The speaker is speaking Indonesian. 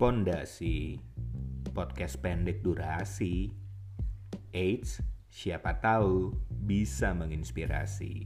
Pondasi. Podcast pendek durasi. Eits, siapa tahu bisa menginspirasi.